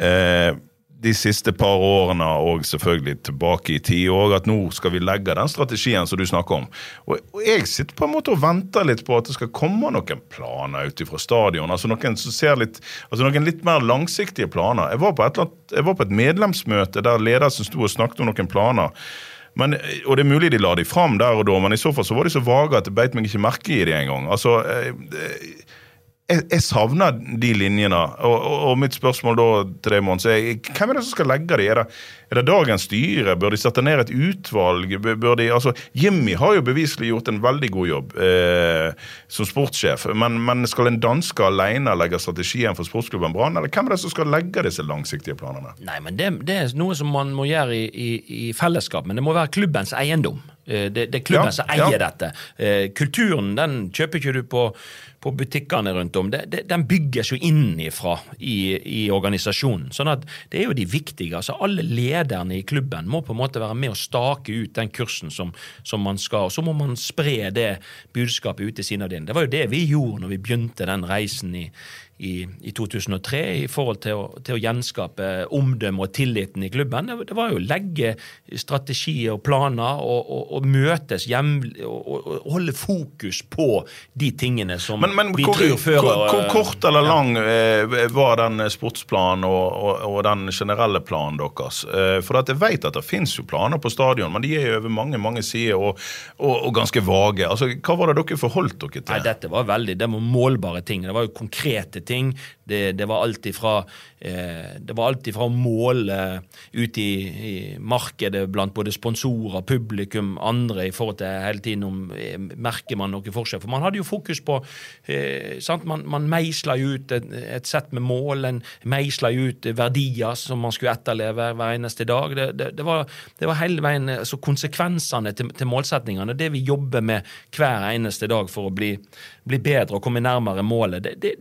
eh, de siste par årene og selvfølgelig tilbake i tid òg, at nå skal vi legge den strategien som du snakker om. Og, og jeg sitter på en måte og venter litt på at det skal komme noen planer ut fra stadion. altså Noen som ser litt, altså noen litt mer langsiktige planer. Jeg var på et, annet, jeg var på et medlemsmøte der ledelsen sto og snakket om noen planer. Men, og Det er mulig de la de fram der og da, men i så fall så var de så vage at det beit meg ikke merke i det engang. Altså, eh, jeg, jeg savner de linjene. Og, og, og mitt spørsmål da til deg, Mons, er hvem er det som skal legge de? Er det, er det dagens styre? Bør de sette ned et utvalg? Bør de, altså, Jimmy har jo beviselig gjort en veldig god jobb eh, som sportssjef, men, men skal en danske alene legge strategien for sportsklubben Brann, eller hvem er det som skal legge disse langsiktige planene? Nei, men det, det er noe som man må gjøre i, i, i fellesskap, men det må være klubbens eiendom. Eh, Det, det er klubben Ja, som eier ja. dette. Eh, Kulturen den kjøper ikke du på, på butikkene rundt om. Det, det, den bygges jo innifra i, i organisasjonen. Sånn at det er jo de viktige. altså Alle lederne i klubben må på en måte være med å stake ut den kursen som, som man skal. og Så må man spre det budskapet ut til sine avdelinger. Det var jo det vi gjorde når vi begynte den reisen i, i, i 2003 i forhold til å, til å gjenskape omdømmet og tilliten i klubben. Det, var jo å legge strategier og planer og, og, og møtes jevnlig og, og, holde fokus på de tingene som Men, men vi hvor, tror fører hvor, hvor kort eller lang ja. var den sportsplanen og, den generelle planen deres? Eh, for at jeg vet at det finnes jo planer på stadion, men de er jo over mange mange sider og ganske vage. Altså, Hva var det dere forholdt dere til? Nei, dette var veldig, det var målbare ting. Det var jo konkrete ting. Det, det var alt ifra eh, det var alt ifra å måle ut i, i markedet blant både sponsorer, publikum, andre i forhold til hele tiden om eh, merker man noe forskjell. For man hadde jo fokus på eh, sant? Man, man meisla ut et, et sett med mål, en meisla ut verdier som man skulle etterleve hver eneste dag. Det, det, det, var, var hele veien altså konsekvensene til, til målsetningene. Det vi jobber med hver eneste dag for å bli, bli bedre og komme nærmere målet. Det, det,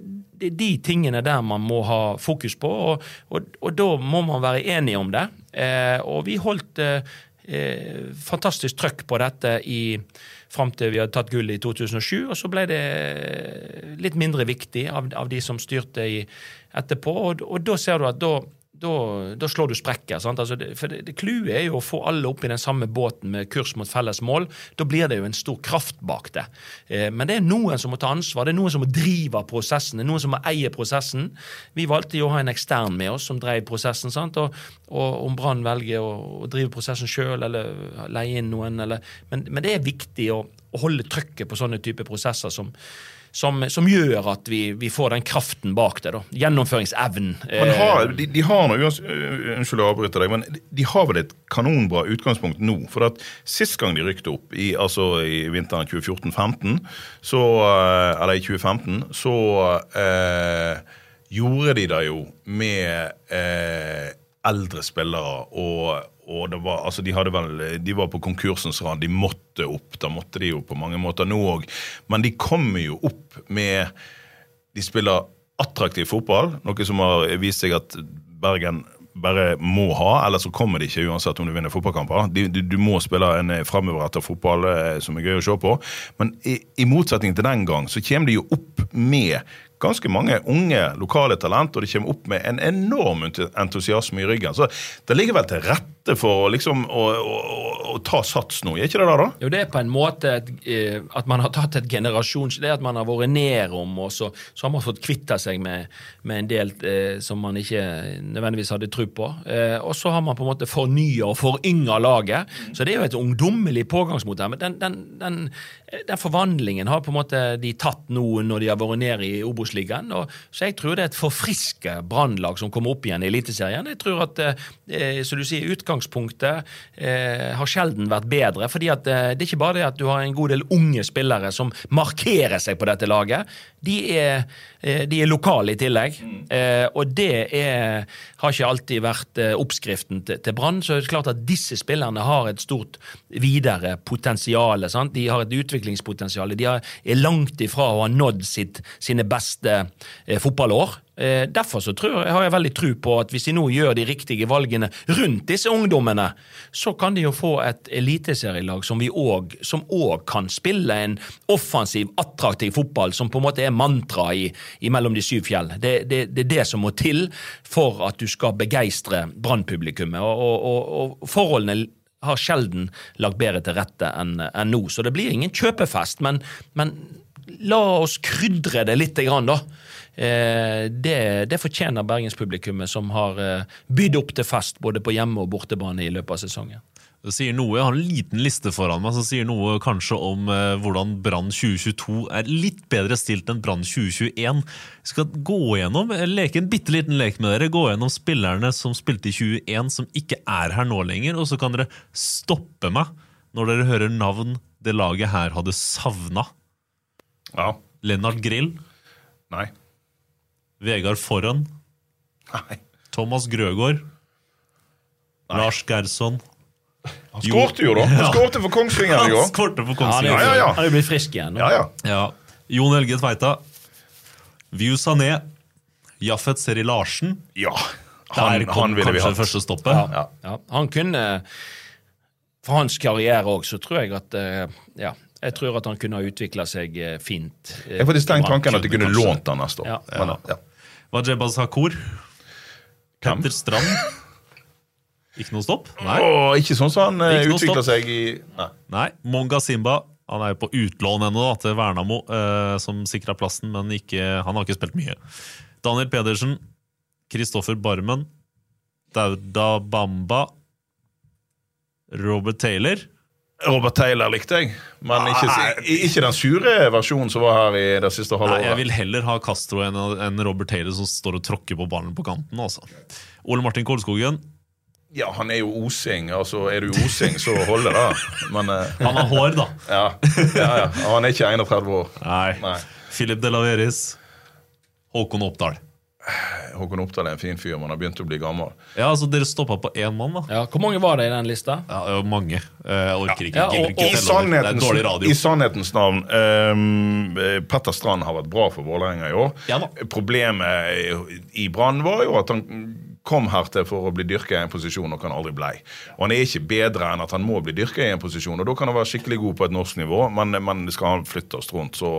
de tingene der man må ha fokus på, og, og, og da må man være enige om det. Eh, og vi holdt eh, eh, fantastisk trøkk på dette i fram til vi hadde tatt gull i 2007, og så ble det litt mindre viktig av, av de som styrte i, etterpå, og, og da ser du at da da, slår du sprekker. Altså for Clouet er jo å få alle opp i den samme båten med kurs mot felles mål. Da blir det jo en stor kraft bak det. Eh, men det er noen som må ta ansvar, det er noen som må drive prosessen, det er noen som må eie prosessen. Vi valgte jo å ha en ekstern med oss som drev prosessen. Sant? Og, og om Brann velger å, å drive prosessen sjøl eller leie inn noen, eller, men, men det er viktig å, å holde trykket på sånne typer prosesser som som, som, gjør at vi, vi, får den kraften bak det. da. Gjennomføringsevnen. Man har, de, de har noe, Unnskyld å avbryte deg, men de har vel et kanonbra utgangspunkt nå. For at Sist gang de rykte opp, i, altså i vinteren 2014-15, så Eller i 2015, så eh, gjorde de det jo med eh, eldre spillere. og og var, altså de, vel, de var på konkursens rand. De måtte opp. Da måtte de jo på mange måter nå òg. Men de kommer jo opp med De spiller attraktiv fotball, noe som har vist seg at Bergen bare må ha, eller så kommer de ikke uansett om du vinner fotballkamper. Du, du, du må spille en framoverretta fotball eh, som er gøy å se på. Men i, i motsetning til den gang, så kommer de jo opp med ganske mange unge lokale talent, og de kommer opp med en enorm entusiasme i ryggen. Så det ligger vel til rette for liksom å, å, å, ta sats nå, er ikke det det, da? Jo, det er på en måte et, eh, at man har tatt et generasjons... Det at man har vært nedom, og så, så har man fått kvitta seg med, med en del eh, som man ikke nødvendigvis hadde tro på. Eh, og så har man på en måte fornya og forynga laget. Så det er jo et ungdommelig pågangsmot her. Men den, den, den, den forvandlingen har på en måte de tatt nå når de har vært nede i Obos-ligaen. Så jeg tror det er et forfriska brannlag som kommer opp igjen i Eliteserien. Jeg tror at, eh, som du sier, utgangspunktet eh, har sjelden vært bedre. fordi at eh, det er ikke bare det at du har en god del unge spillere som markerer seg på dette laget. De er, eh, de er lokale i tillegg. Eh, og det er, har ikke alltid vært eh, oppskriften til, til Brann. Så det er klart at disse spillerne har et stort videre potensial. De har et utviklingspotensial. De er langt ifra å ha nådd sitt, sine beste eh, fotballår. Eh, derfor så tror har jeg veldig tro på at hvis de nå gjør de riktige valgene rundt disse ungdommene, så kan de jo få et eliteserielag som òg kan spille en offensiv, attraktiv fotball, som på en måte er mantra i, i Mellom de syv fjell. Det, det, det er det som må til for at du skal begeistre Brann-publikummet. Og, og, og forholdene har sjelden lagt bedre til rette enn enn nå. Så det blir ingen kjøpefest, men, men la oss krydre det litt, grann, da. Eh, det, det fortjener bergenspublikummet, som har eh, bydd opp til fest både på hjemme- og bortebane i løpet av sesongen. Det sier noe, Jeg har en liten liste foran meg som sier noe kanskje om eh, hvordan Brann 2022 er litt bedre stilt enn Brann 2021. Vi skal gå gjennom, eh, leke en bitte liten lek med dere. Gå gjennom spillerne som spilte i 21 som ikke er her nå lenger. Og så kan dere stoppe meg når dere hører navn det laget her hadde savna. Ja. Lennart Grill, Nei. Vegard Forhen, Nei. Thomas Grøgaard, Lars Gerson Han skårte jo, da! Han skårte for Kongsvinger i Han går. skårte for han er jo Kongsvinger. Ja, ja, ja. han er jo blitt frisk igjen. Ja, ja. Ja. Jon Helge Tveita. View Sané. Jaffet Seri Larsen. ja. Der kom han ville vi kanskje hatt. første stoppet. Ja. Ja, han kunne For hans karriere òg, så tror jeg at eh, Ja, jeg tror at han kunne ha utvikla seg eh, fint. eh, Jeg har faktisk tenkt tanken at de kunne Kanskje. lånt han neste år. Ja. Ja. Wajeba Sakur. Petter Strand. Ikke noe stopp? Nei. Åh, ikke sånn som han eh, noe utvikler stopp. seg i Nei. Nei. Monga Simba. Han er jo på utlån ennå da, til Vernamo, eh, som sikra plassen, men ikke, han har ikke spilt mye. Daniel Pedersen. Kristoffer Barmen. Dauda Bamba. Robert Taylor. Robert Taylor likte jeg, men ikke, ikke den sure versjonen som var her i det siste halvåret. Nei, jeg vil heller ha Castro enn enn Robert Taylor som står og tråkker på ballen på kanten. Altså. Ole Martin Kolskogen. Ja, han er jo osing. altså Er du osing, så holder det. Men eh, Han har hår, da. ja, ja, ja. Han er ikke 31 år. Nei. Nei. Philip de Laveris. Håkon Oppdal. Håkon Oppdal er en fin fyr, men har begynt å bli gammel. Ja, altså Dere stoppa på én mann, da. Ja, Hvor mange var det i den lista? Ja, mange. Eh, Jeg orker ikke. Ja, og, og- ikke I sannhetens. I sannhetens navn ehm, eh, Petter Strand har vært bra for Vålerenga i år. Ja. Problemet i Brann var jo at han kom her til for å bli dyrka i en posisjon og han aldri blei. Og han er ikke bedre enn at han må bli dyrka i en posisjon, og da kan han være skikkelig god på et norsk nivå, men, men skal han flytte oss rundt, så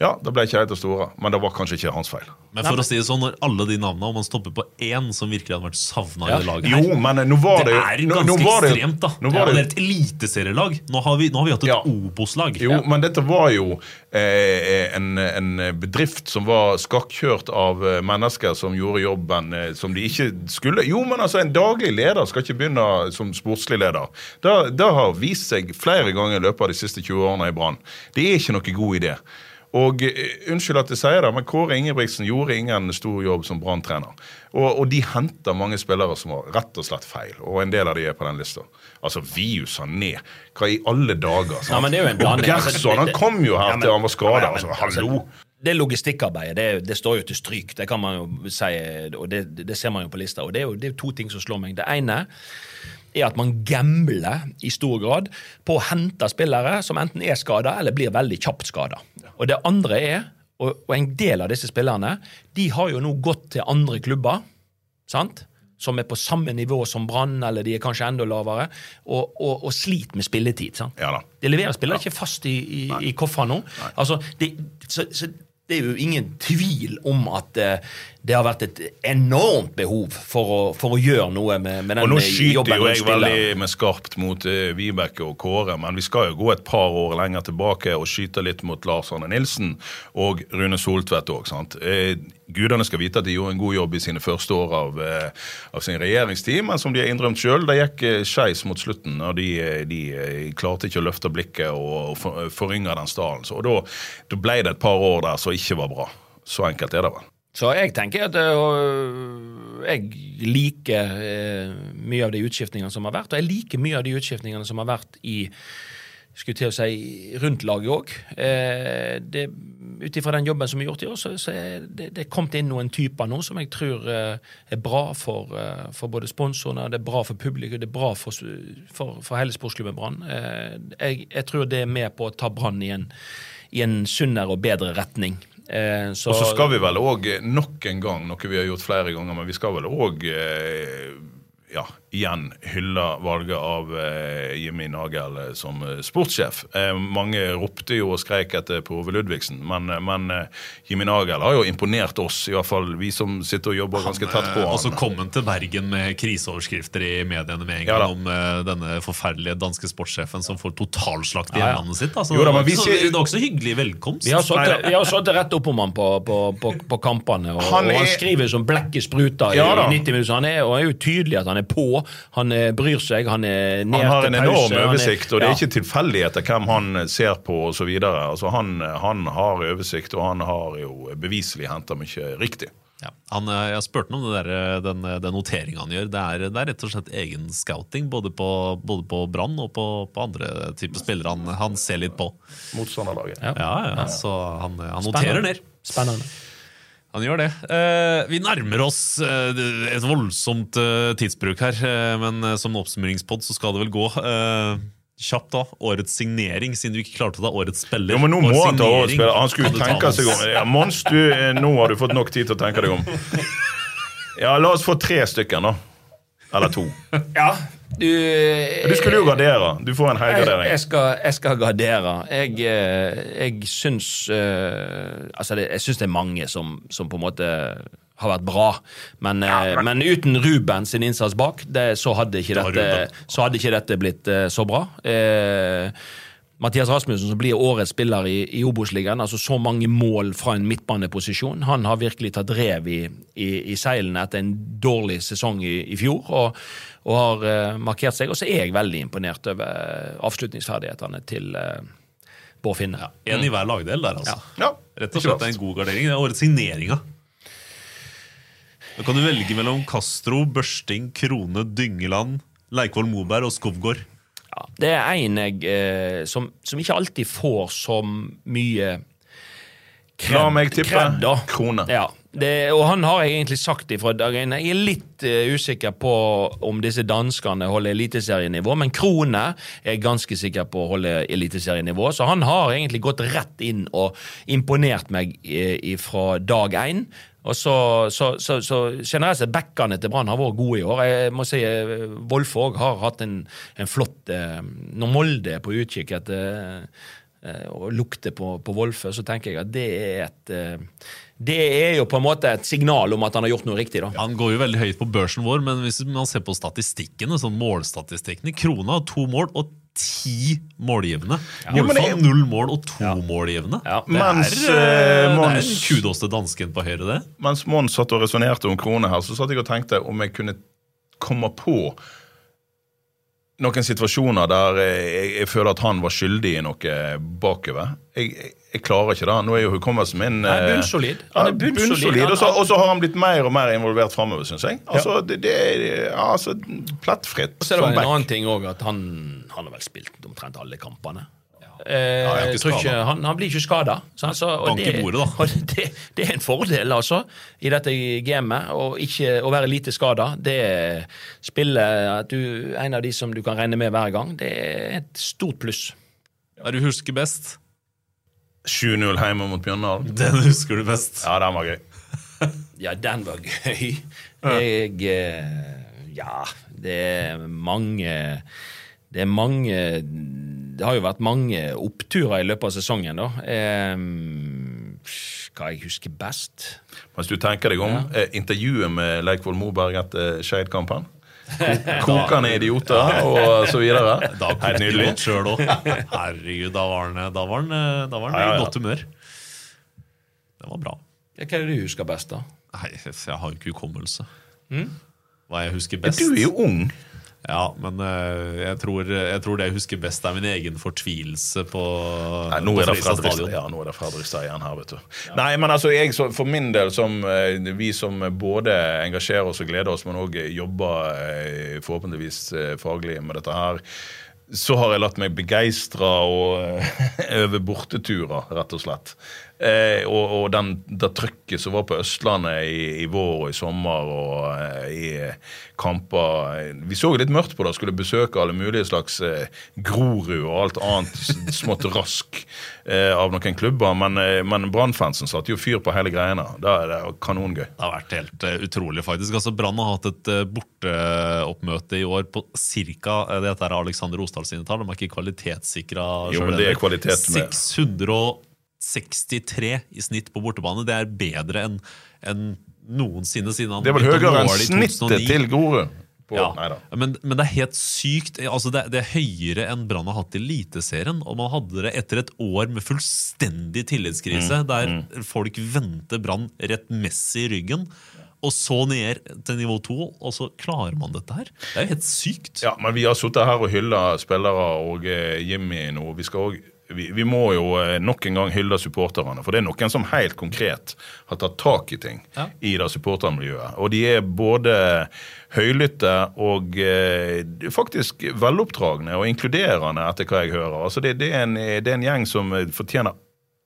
Ja, det ble ikke helt til store, men det var kanskje ikke hans feil. Men for å si det sånn, når alle de navnene, om man stopper på én som virkelig hadde vært savna Ja. i laget her Jo, men nå var det Det er ganske nå var det ekstremt, da. Nå var det det er et eliteserielag. Nå, har vi- nå har vi hatt et Ja. Obos-lag. Jo, men dette var jo eh, en, en bedrift som var skakkjørt av eh, mennesker som gjorde jobben eh, som de ikke skulle. Jo, men altså, en daglig leder skal ikke begynne som sportslig leder. Det, har vist seg flere ganger i løpet av de siste 20 årene i Brann. Det er ikke noe god idé. Og eh, Unnskyld at jeg sier det, men Kåre Ingebrigtsen gjorde ingen stor jobb som Brann-trener. Og, og de henter mange spillere som var rett og slett feil, og en del av de er på den lista. Altså, Viu Sané, hva i alle dager? sant? Ja, men det er jo en og blanding. Altså, Gerson, han kom jo her Ja, men- til han var skada. Ja, Altså, altså, hallo! Det logistikkarbeidet det, det står jo til stryk, det kan man jo si, og det, det ser man jo på lista. og Det er jo det er to ting som slår meg. Det ene er at man gambler i stor grad på å hente spillere som enten er skada eller blir veldig kjapt skada. Og det andre er, og, og en del av disse spillerne, de har jo nå gått til andre klubber. sant? Som er på samme nivå som Brann, eller de er kanskje enda lavere, og, og, og sliter med spilletid. sant? Ja da. De leverer spillere ikke fast i, i, i nå. Altså, det, så, så det er jo ingen tvil om at eh, det har vært et enormt behov for å, for å gjøre noe med, med den Og nå eh, skyter jobben jo jeg veldig med skarpt mot Vibeke og Kåre, men vi skal jo gå et par år lenger tilbake og skyte litt mot Lars Arne Nilsen og Rune Soltvedt òg. Uh, gudene skal vite at de gjorde en god jobb i sine første år av, uh, av sin regjeringstid, men som de har innrømt sjøl, det gikk uh, skeis mot slutten. og De, eh, de eh, klarte ikke å løfte blikket og, og for, forynge den stallen. Så, og da ble det et par år der som ikke var bra. Så enkelt er det vel. Så jeg tenker at øh, jeg liker øh, mye av de utskiftningene som har vært, og jeg liker mye av de utskiftningene som har vært i skulle til å si rundt laget òg. Eh, Ut ifra den jobben som er gjort i år, så, så er det, det kommet inn noen typer nå som jeg tror eh, er bra for, eh, for både sponsorene, det er bra for publikum, det er bra for, for, for hele sportsklubben Brann. Eh, jeg, jeg tror det er med på å ta Brann i i en sunnere og bedre retning. Eh, Og så skal vi vel òg nok en gang, noe vi har gjort flere ganger, men vi skal vel òg ja, igjen hylle valget av eh, Jimmy Nagel eh, som eh, sportssjef. Eh, mange ropte jo og skreik etter på Ove Ludvigsen, men, eh, men eh, Jimmy Nagel har jo imponert oss, i hvert fall vi som sitter og jobber ganske tett på Og så han. kom han til Bergen med kriseoverskrifter i mediene med en gang ja, om eh, denne forferdelige danske sportssjefen som får totalslakt i Ja, ja. hjemlandet sitt. Altså, Jo da, det, men var vi så, det var også hyggelig velkomst. Vi har sittet- rett opp om han på, på, på, på kampene, og Han og han er- skriver som blekket spruter i, Ja i 90 minutter. Han er, og er jo tydelig at han er på, han eh, bryr seg, han er ned Han har en pause, enorm er- oversikt, og det er ja. ikke tilfeldigheter hvem han ser på osv. Altså, han, han har oversikt, og han har jo beviselig henta mye riktig. Ja. Han, eh, jeg spurte ham om det der, eh, den, den noteringa han gjør. Det er, det er rett og slett egen scouting, både på, både på Brann og på, på andre typer spillere han, han ser litt på. Motstanderlaget. Ja. Ja, ja, Så han, han noterer ned. Spennende. Han gjør det. Eh, vi nærmer oss eh, et voldsomt eh, tidsbruk her, men som oppsummeringspod så skal det vel gå. Kjapt da, årets signering, siden du ikke klarte å ta årets spiller. Jo, men nå må han ta årets spiller. Han skulle tenke seg om. Ja, Mons, du, nå har du fått nok tid til å tenke deg om. Ja, la oss få tre stykker, da. Eller to. Ja, du Du skulle jo gardere. Du får en jeg, helgardering. jeg, skal, jeg skal gardere. Jeg, eh, jeg syns eh, Altså, det, jeg syns det er mange som, som på en måte har vært bra, men, ja, men uten Ruben sin innsats bak, det, så, hadde ikke dette, så hadde ikke dette blitt eh, så bra. Eh, Mathias Rasmussen, som blir årets spiller i, i Obos-ligaen, altså så mange mål fra en midtbaneposisjon. Han har virkelig tatt rev i, i, i seilene etter en dårlig sesong i, i fjor, og, og har uh, markert seg. Og så er jeg veldig imponert over avslutningsferdighetene til uh, Bård Finne. En i hver lagdel der, altså. Ja, Rett og slett er en god gardering. Det er årets signeringa. Da kan du velge mellom Castro, Børsting, Krone, Dyngeland, Leikvoll Moberg og Skovgård. Ja, det er en jeg, eh, som, som ikke alltid får så mye La meg tippe. kred, da. Krone. Ja, det, og han har egentlig sagt ifra dag én. Jeg er litt uh, usikker på om disse danskene holder eliteserienivå, men Krone er ganske sikker på å holde eliteserienivå. Så han har egentlig gått rett inn og imponert meg uh, fra dag én. Og så, så, så, så generelt sett Backene til Brann har vært gode i år. Jeg må si eh, Wolfe òg har hatt en, en flott eh, Når Molde er på utkikk etter eh, og lukter på, på Wolfe, så tenker jeg at det er et eh, Det er jo på en måte et signal om at han har gjort noe riktig, da. Han går jo veldig høyt på børsen vår, men hvis man ser på statistikkene, sånn målstatistikkene Krona har to mål og ti målgivende. Ja, men ja, det er- null mål og to målgivende. Ja. Det, Mens, er, uh, Mons, det er kudos til dansken på høyre, det. Mens Mons satt og resonnerte om Krone her, så satt jeg og tenkte om jeg kunne komme på noen situasjoner der jeg, jeg føler at han var skyldig i noe bakover. Jeg, jeg, jeg klarer ikke det. Nå er jo hukommelsen min Han eh, bunnsolid. Han er bunnsolid. bunnsolid, Og så- og så har han blitt mer og mer involvert framover, syns jeg. Altså, det, det er altså, plettfritt Og så er det en back. annen ting òg, at han, han har vel spilt omtrent alle kampene. Eh, er ikke han, han blir ikke skada. Altså. Og det, det er en fordel, altså, i dette gamet. Og ikke å være lite skada. Det spillet at du er en av de som du kan regne med hver gang, det er et stort pluss. Hva er du husker best? 7-0 hjemme mot Bjørndalen. Den husker du best. Ja, den var gøy. Ja, den var gøy. Jeg eh, Ja, det er mange Det er mange Det har jo vært mange oppturer i løpet av sesongen, da. Eh, hva jeg husker best. Mens du tenker deg om, ja. intervjuet med Leikvoll Moberg etter Skeid-kampen. Kokende idioter og så videre. Da Helt det godt sjøl òg. Herregud, da var han, da var han, da var han Ja, ja, i ja. godt humør. Det var bra. Ja, hva er det du husker best, da? Nei, jeg har jo ikke hukommelse. Mm. Hva jeg husker best. Du er jo ung. Ja, men eh, jeg, tror, jeg tror det jeg husker best, er min egen fortvilelse på, Nei, nå på er det Fredrikstad Fredrikstad, ja, nå er det Fredrikstad igjen her, vet du. Nei, men altså, jeg, så, for min del, som eh, vi som både engasjerer oss og gleder oss, men òg jobber eh, forhåpentligvis faglig med dette her, så har jeg latt meg begeistre og øve borteturer, rett og slett. Eh, og og den, det trøkket som var på Østlandet i, i vår og i sommer og eh, i kamper Vi så litt mørkt på det, skulle besøke alle mulige slags eh, Grorud og alt annet smått rask eh, av noen klubber. Men, eh, men Brannfansen satte jo fyr på hele greiene. Da er det kanongøy. Det har vært helt uh, utrolig, faktisk. Altså, Brann har hatt et uh, borteoppmøte i år på ca. Dette er Alexander Osdal sine tall, de er ikke kvalitetssikra. Jo, men det er kvalitet med- 663 i snitt på bortebane. Det er bedre enn en noensinne siden han Det er vel høyere enn snittet til Grorud. Ja, men, men det er helt sykt. Altså det, det er høyere enn Brann har hatt i Eliteserien. Og man hadde det etter et år med fullstendig tillitskrise, Mm, der folk vendte Brann rettmessig i ryggen. Og så ned til nivå to, og så klarer man dette her. Det er jo helt sykt. Ja, men vi har sittet her og hylla spillere og eh, Jimmy nå. Vi, skal også, vi, vi må jo eh, nok en gang hylle supporterne. For det er noen som helt konkret har tatt tak i ting Ja. i det supportermiljøet. Og de er både høylytte og eh, faktisk veloppdragne og inkluderende, etter hva jeg hører. Altså det, det, er en, det er en gjeng som eh, fortjener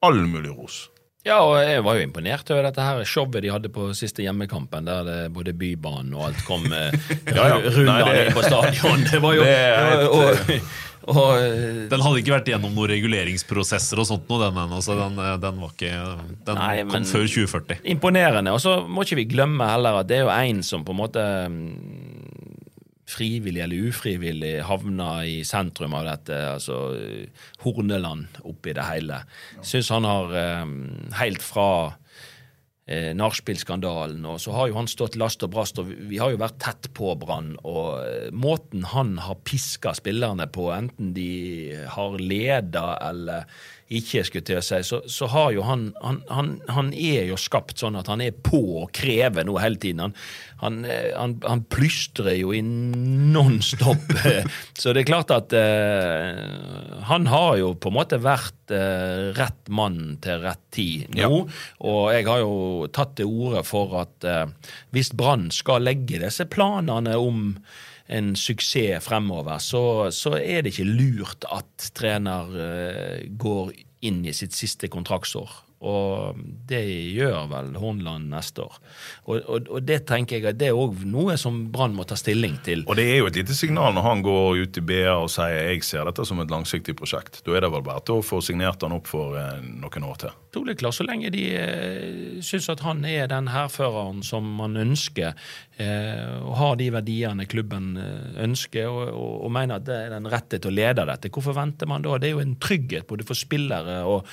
all mulig ros. Ja, og jeg var jo imponert over dette her showet de hadde på siste hjemmekampen, der det både Bybanen og alt kom eh, Ja, ja. inn på stadion. Det var jo Det er helt- og, og, eh, Den hadde ikke vært gjennom noen reguleringsprosesser og sånt, noe, den, ennå, så den, eh, den, var ikke, den Nei, kom men- før 2040. Imponerende. Og så må ikke vi glemme heller at det er jo en som på en måte mm, frivillig eller ufrivillig havna i sentrum av dette, altså eh, Horneland oppi det hele. Syns han har helt fra eh, nachspiel-skandalen, og så har jo han stått last og brast, og vi, har jo vært tett på Brann. Og eh, måten han har piska spillerne på, enten de har leda eller ikke, skulle til å si, så, så har jo han, han, han Han er jo skapt sånn at han er på og krever noe hele tiden. Han, han, eh, plystrer jo i nonstop. så det er klart at eh, han har jo på en måte vært eh, rett mann til rett tid nå. Og jeg har jo tatt til orde for at eh, hvis Brann skal legge disse planene om en suksess fremover, så, så er det ikke lurt at trener eh, går inn i sitt siste kontraktsår. Og det gjør vel Hornland neste år. Og, og, og det tenker jeg at det er òg noe som Brann må ta stilling til. Og det er jo et lite signal når han går ut i BA og sier jeg ser dette som et langsiktig prosjekt. Da er det vel bare å få signert han opp for eh, noen år til. Soleklar, så lenge de eh, syns at han er den hærføreren som man ønsker, eh, og har de verdiene klubben eh, ønsker, og, og, og mener at det er den rette til å lede dette, hvorfor venter man da? Det er jo en trygghet både for spillere og,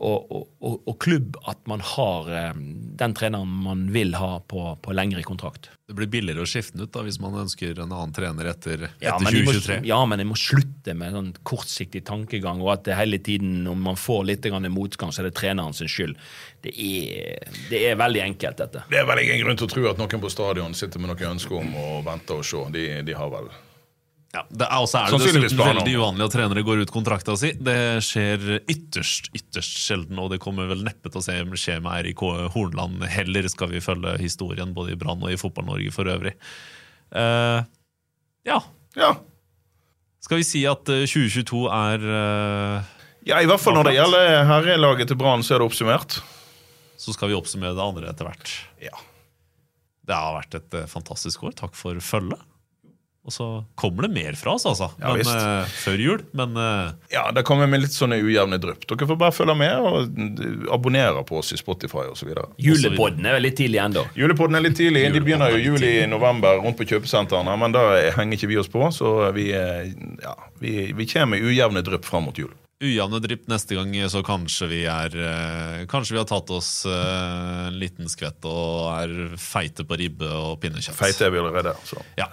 og, og, og, klubb at man har eh, den treneren man vil ha på, på lengre kontrakt. Det blir billigere å skifte den ut da, hvis man ønsker en annen trener etter, Ja, etter men de må, 2023. ja, men jeg må slutte med sånn kortsiktig tankegang, og at det hele tiden, om man får litt grann motgang, så er det treneren sin skyld. Det er, det er veldig enkelt, dette. Det er vel ingen grunn til å tro at noen på stadion sitter med noe ønske om å vente og se. De, de har vel Ja, det er, også er det dessuten veldig uvanlig at trenere går ut kontrakta si. Det skjer ytterst ytterst sjelden, og det kommer vel neppe til å se skje med Eirik Hornland heller, skal vi følge historien både i Brann og i Fotball-Norge for øvrig. Uh, ja, Ja. skal vi si at eh, 2022 er uh, ja, i hvert fall når det gjelder herrelaget til Brann, så er det oppsummert. Så skal vi oppsummere det andre etter hvert. Ja. Det har vært et eh, fantastisk år. Takk for følget. Og så kommer det mer fra oss, altså. Ja, men, visst. eh, før jul. Men uh... Ja, det kommer med litt sånne ujevne drypp. Dere får bare følge med og abonnere på oss i Spotify osv. Julepodden er litt tidlig ennå. Julepodden er litt tidlig. De begynner jo er juli-november rundt på kjøpesentrene, men da henger ikke vi oss på, så vi, eh, ja, vi, vi kommer med ujevne drypp fram mot jul. ujevne drypp neste gang, så kanskje vi er Kanskje vi har tatt oss en liten skvett og er feite på ribbe og pinnekjøtt. Feite er vi allerede. Så. Ja.